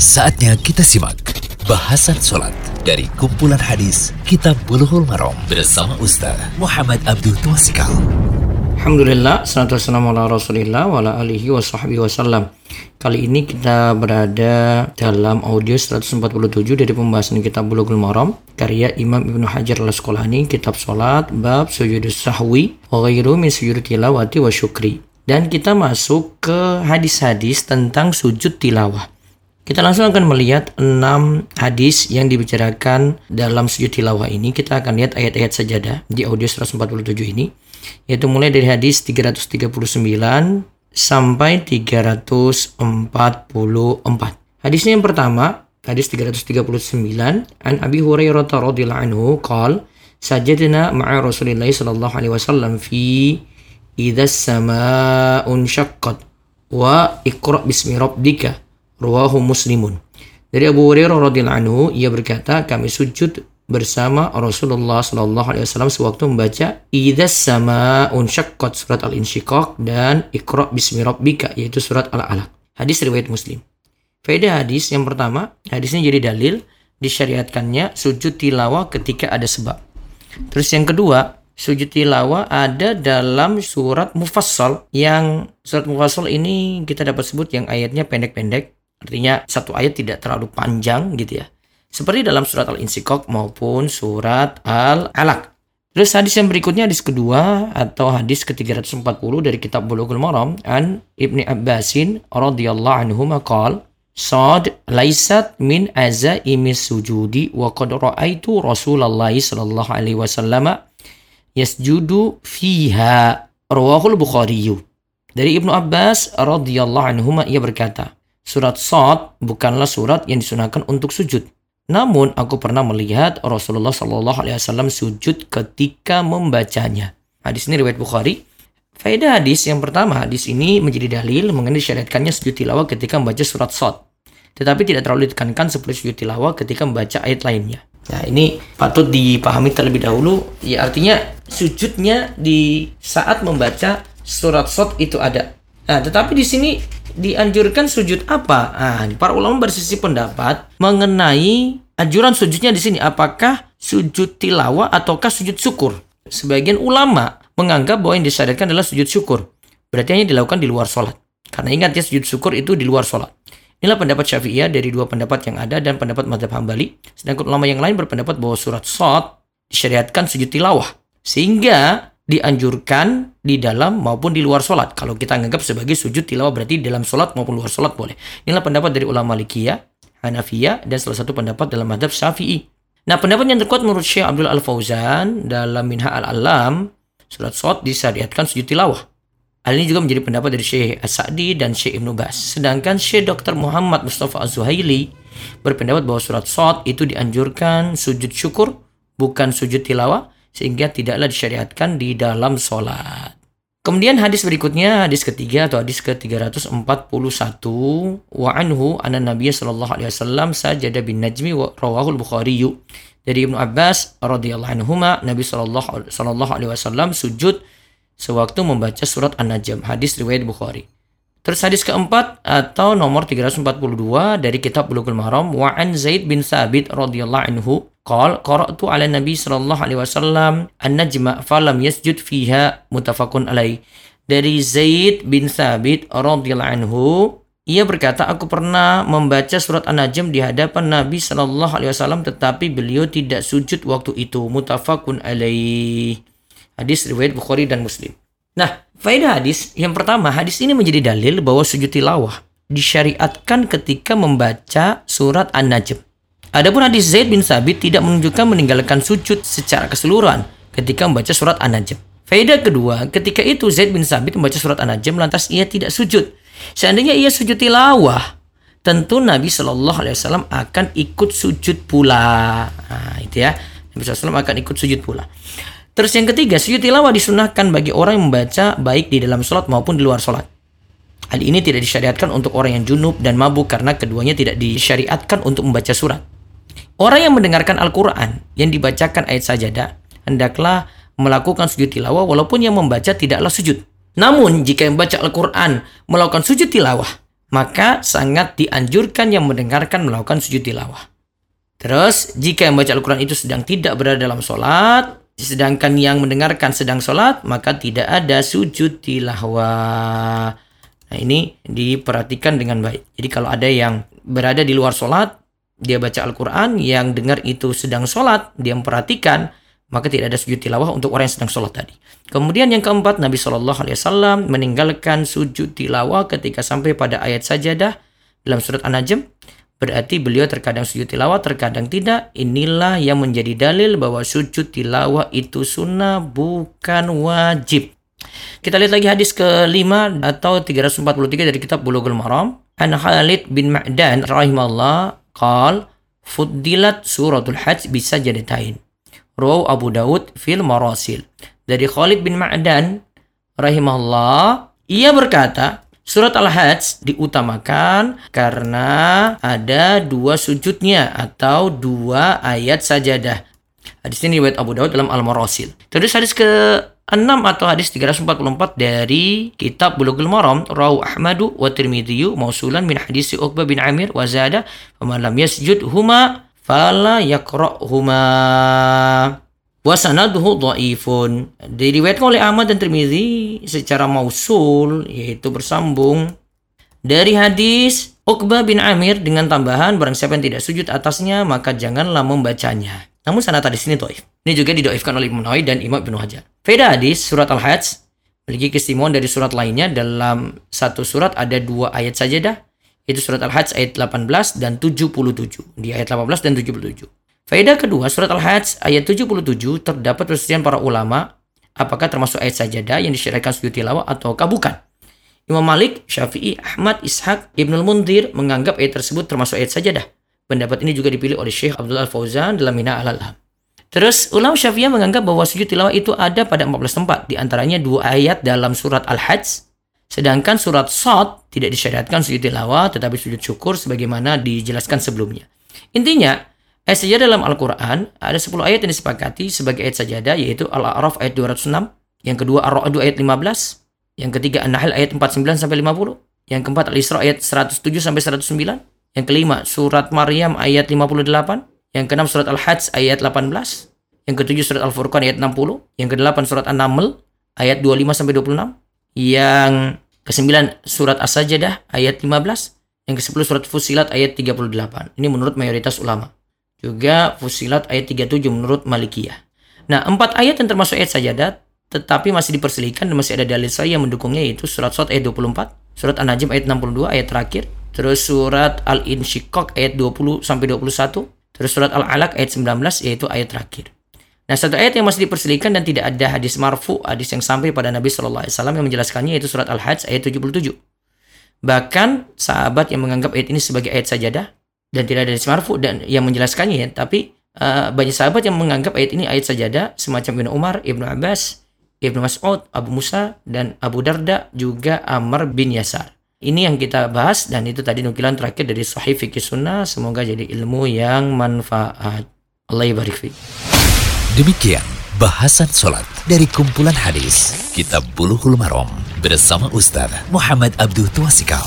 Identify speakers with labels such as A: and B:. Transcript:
A: Saatnya kita simak bahasan sholat dari kumpulan hadis Kitab Bulughul Maram bersama Ustaz Muhammad Abdul Twasikal.
B: Alhamdulillah, salatu wassalamu ala wasallam. Kali ini kita berada dalam audio 147 dari pembahasan kitab Bulughul Maram karya Imam Ibnu Hajar al-Asqalani kitab salat bab sujudus sahwi wa ghairu min sujud tilawati wa syukri. Dan kita masuk ke hadis-hadis tentang sujud tilawah. Kita langsung akan melihat enam hadis yang dibicarakan dalam sujud tilawah ini. Kita akan lihat ayat-ayat sajadah di audio 147 ini yaitu mulai dari hadis 339 sampai 344. Hadisnya yang pertama, hadis 339 an Abi Hurairah radhiyallahu anhu qal sajadna ma'a Rasulillah sallallahu alaihi wasallam fi idza samaa'un syaqqat wa iqra bismi rabbika rawahu muslimun dari Abu Hurairah radhiyallahu anhu ia berkata kami sujud bersama Rasulullah Shallallahu Alaihi Wasallam sewaktu membaca Idas sama unsyakkot surat al insyiqaq dan Iqra bismi rabbika yaitu surat al alaq. Hadis riwayat Muslim. Faedah hadis yang pertama, hadisnya jadi dalil disyariatkannya sujud tilawah ketika ada sebab. Terus yang kedua, sujud tilawah ada dalam surat mufassal yang surat mufassal ini kita dapat sebut yang ayatnya pendek-pendek. Artinya satu ayat tidak terlalu panjang gitu ya seperti dalam surat Al-Insyikok maupun surat Al-Alaq. Terus hadis yang berikutnya hadis kedua atau hadis ke-340 dari kitab Bulughul Maram an Ibni Abbasin radhiyallahu anhu maqal Sad laisat min azaimi sujudi wa qad ra'aitu Rasulullah sallallahu alaihi wasallam yasjudu fiha rawahul Bukhari. Dari Ibnu Abbas radhiyallahu anhu ia berkata, surat Sad bukanlah surat yang disunahkan untuk sujud namun aku pernah melihat Rasulullah Shallallahu Alaihi Wasallam sujud ketika membacanya. Hadis ini riwayat Bukhari. Faedah hadis yang pertama, hadis ini menjadi dalil mengenai syariatkannya sujud tilawah ketika membaca surat Sot. Tetapi tidak terlalu ditekankan seperti sujud tilawah ketika membaca ayat lainnya. Nah ini patut dipahami terlebih dahulu. Ya artinya sujudnya di saat membaca surat Sot itu ada. Nah tetapi di sini dianjurkan sujud apa? Nah, para ulama bersisi pendapat mengenai anjuran sujudnya di sini. Apakah sujud tilawah ataukah sujud syukur? Sebagian ulama menganggap bahwa yang disyariatkan adalah sujud syukur. Berarti hanya dilakukan di luar sholat. Karena ingat ya sujud syukur itu di luar sholat. Inilah pendapat Syafi'iyah dari dua pendapat yang ada dan pendapat madhab Hambali. Sedangkan ulama yang lain berpendapat bahwa surat Sot disyariatkan sujud tilawah. Sehingga dianjurkan di dalam maupun di luar sholat. Kalau kita anggap sebagai sujud tilawah berarti dalam sholat maupun luar sholat boleh. Inilah pendapat dari ulama Malikiyah, Hanafiyah, dan salah satu pendapat dalam madhab Syafi'i. Nah pendapat yang terkuat menurut Syekh Abdul Al-Fauzan dalam Minha Al-Alam, surat sholat disyariatkan sujud tilawah. Hal ini juga menjadi pendapat dari Syekh As-Sa'di dan Syekh Ibnu Bas. Sedangkan Syekh Dr. Muhammad Mustafa Az-Zuhaili berpendapat bahwa surat sholat itu dianjurkan sujud syukur, bukan sujud tilawah, sehingga tidaklah disyariatkan di dalam sholat. Kemudian hadis berikutnya, hadis ketiga atau hadis ke-341 wa anhu anna Nabi sallallahu alaihi wasallam sajada bin najmi wa rawahul Bukhari dari Ibnu Abbas radhiyallahu anhu Nabi sallallahu sallallahu alaihi wasallam sujud sewaktu membaca surat An-Najm hadis riwayat Bukhari. Terus hadis keempat atau nomor 342 dari kitab Bulughul Maram wa an Zaid bin Thabit radhiyallahu anhu qala qara'tu ala Nabi sallallahu alaihi wasallam an-najma falam yasjud fiha mutafaqun alaih. Dari Zaid bin Thabit radhiyallahu anhu ia berkata, aku pernah membaca surat An-Najm di hadapan Nabi Shallallahu Alaihi Wasallam, tetapi beliau tidak sujud waktu itu. Mutafakun alaih. Hadis riwayat Bukhari dan Muslim. Nah, faedah hadis yang pertama, hadis ini menjadi dalil bahwa sujud tilawah disyariatkan ketika membaca surat An-Najm. Adapun hadis Zaid bin Sabit tidak menunjukkan meninggalkan sujud secara keseluruhan ketika membaca surat An-Najm. Faedah kedua, ketika itu Zaid bin Sabit membaca surat An-Najm lantas ia tidak sujud. Seandainya ia sujud tilawah, tentu Nabi Shallallahu Alaihi Wasallam akan ikut sujud pula. Nah, itu ya, Nabi SAW akan ikut sujud pula. Terus yang ketiga, sujud tilawah disunahkan bagi orang yang membaca baik di dalam sholat maupun di luar sholat. Hal ini tidak disyariatkan untuk orang yang junub dan mabuk karena keduanya tidak disyariatkan untuk membaca surat. Orang yang mendengarkan Al-Quran yang dibacakan ayat sajadah, hendaklah melakukan sujud tilawah walaupun yang membaca tidaklah sujud. Namun jika yang membaca Al-Quran melakukan sujud tilawah, maka sangat dianjurkan yang mendengarkan melakukan sujud tilawah. Terus, jika yang baca Al-Quran itu sedang tidak berada dalam sholat, sedangkan yang mendengarkan sedang sholat, maka tidak ada sujud tilawah. Nah, ini diperhatikan dengan baik. Jadi kalau ada yang berada di luar sholat, dia baca Al-Quran, yang dengar itu sedang sholat, dia memperhatikan, maka tidak ada sujud tilawah untuk orang yang sedang sholat tadi. Kemudian yang keempat, Nabi Shallallahu Alaihi Wasallam meninggalkan sujud tilawah ketika sampai pada ayat sajadah dalam surat An-Najm Berarti beliau terkadang sujud tilawah, terkadang tidak. Inilah yang menjadi dalil bahwa sujud tilawah itu sunnah bukan wajib. Kita lihat lagi hadis kelima atau 343 dari kitab Bulughul Maram. An Khalid bin Ma'dan rahimahullah qal fuddilat suratul hajj bisa jaditain. Raw Abu Daud fil marasil. Dari Khalid bin Ma'dan rahimahullah ia berkata Surat Al-Hajj diutamakan karena ada dua sujudnya atau dua ayat sajadah. Hadis ini riwayat Abu Dawud dalam Al-Marasil. Terus hadis ke 6 atau hadis 344 dari kitab Bulughul Maram Rawu Ahmadu wa Tirmidzi mausulan min hadis Uqbah bin Amir wa zada faman lam yasjud huma fala yaqra'huma Wasanaduhu dhaifun. Diriwayatkan oleh Ahmad dan Tirmizi secara mausul yaitu bersambung dari hadis Uqbah bin Amir dengan tambahan barang siapa yang tidak sujud atasnya maka janganlah membacanya. Namun sanad hadis ini dhaif. Ini juga didoifkan oleh Ibnu dan Imam Ibnu Hajar. Faedah hadis surat Al-Hajj memiliki keistimewaan dari surat lainnya dalam satu surat ada dua ayat saja dah. Itu surat Al-Hajj ayat 18 dan 77. Di ayat 18 dan 77. Faedah kedua, surat Al-Hajj ayat 77 terdapat perselisihan para ulama apakah termasuk ayat sajadah yang disyariatkan sujud tilawah ataukah bukan. Imam Malik, Syafi'i, Ahmad, Ishaq, Ibnul Mundir menganggap ayat tersebut termasuk ayat sajadah. Pendapat ini juga dipilih oleh Syekh Abdullah Al-Fauzan dalam Mina Al-Alham. Terus ulama Syafi'iyah menganggap bahwa sujud tilawah itu ada pada 14 tempat, di antaranya dua ayat dalam surat Al-Hajj, sedangkan surat Sot tidak disyariatkan sujud tilawah tetapi sujud syukur sebagaimana dijelaskan sebelumnya. Intinya, Ayat sajadah dalam Al-Quran ada 10 ayat yang disepakati sebagai ayat sajadah yaitu Al-A'raf ayat 206, yang kedua Ar-Ra'd ayat 15, yang ketiga An-Nahl ayat 49 sampai 50, yang keempat Al-Isra ayat 107 sampai 109, yang kelima surat Maryam ayat 58, yang keenam surat Al-Hajj ayat 18, yang ketujuh surat Al-Furqan ayat 60, yang kedelapan surat An-Naml ayat 25 sampai 26, yang kesembilan surat As-Sajdah ayat 15, yang ke-10 surat Fusilat ayat 38. Ini menurut mayoritas ulama. Juga Fusilat ayat 37 menurut Malikiyah. Nah, empat ayat yang termasuk ayat sajadat tetapi masih diperselisihkan dan masih ada dalil saya yang mendukungnya yaitu surat Sot ayat 24, surat An-Najm ayat 62 ayat terakhir, terus surat Al-Insyiqaq ayat 20 sampai 21, terus surat Al-Alaq ayat 19 yaitu ayat terakhir. Nah, satu ayat yang masih diperselisihkan dan tidak ada hadis marfu, hadis yang sampai pada Nabi Shallallahu alaihi wasallam yang menjelaskannya yaitu surat Al-Hajj ayat 77. Bahkan sahabat yang menganggap ayat ini sebagai ayat sajadah dan tidak ada marfu dan yang menjelaskannya ya tapi uh, banyak sahabat yang menganggap ayat ini ayat sajadah semacam Ibnu Umar, Ibnu Abbas, Ibnu Mas'ud, Abu Musa dan Abu Darda juga Amr bin Yasar. Ini yang kita bahas dan itu tadi nukilan terakhir dari Sahih Fikih Sunnah. Semoga jadi ilmu yang manfaat. Allah barik
A: Demikian bahasan sholat dari kumpulan hadis Kitab Buluhul Marom bersama Ustaz Muhammad Abdul Tuasikal.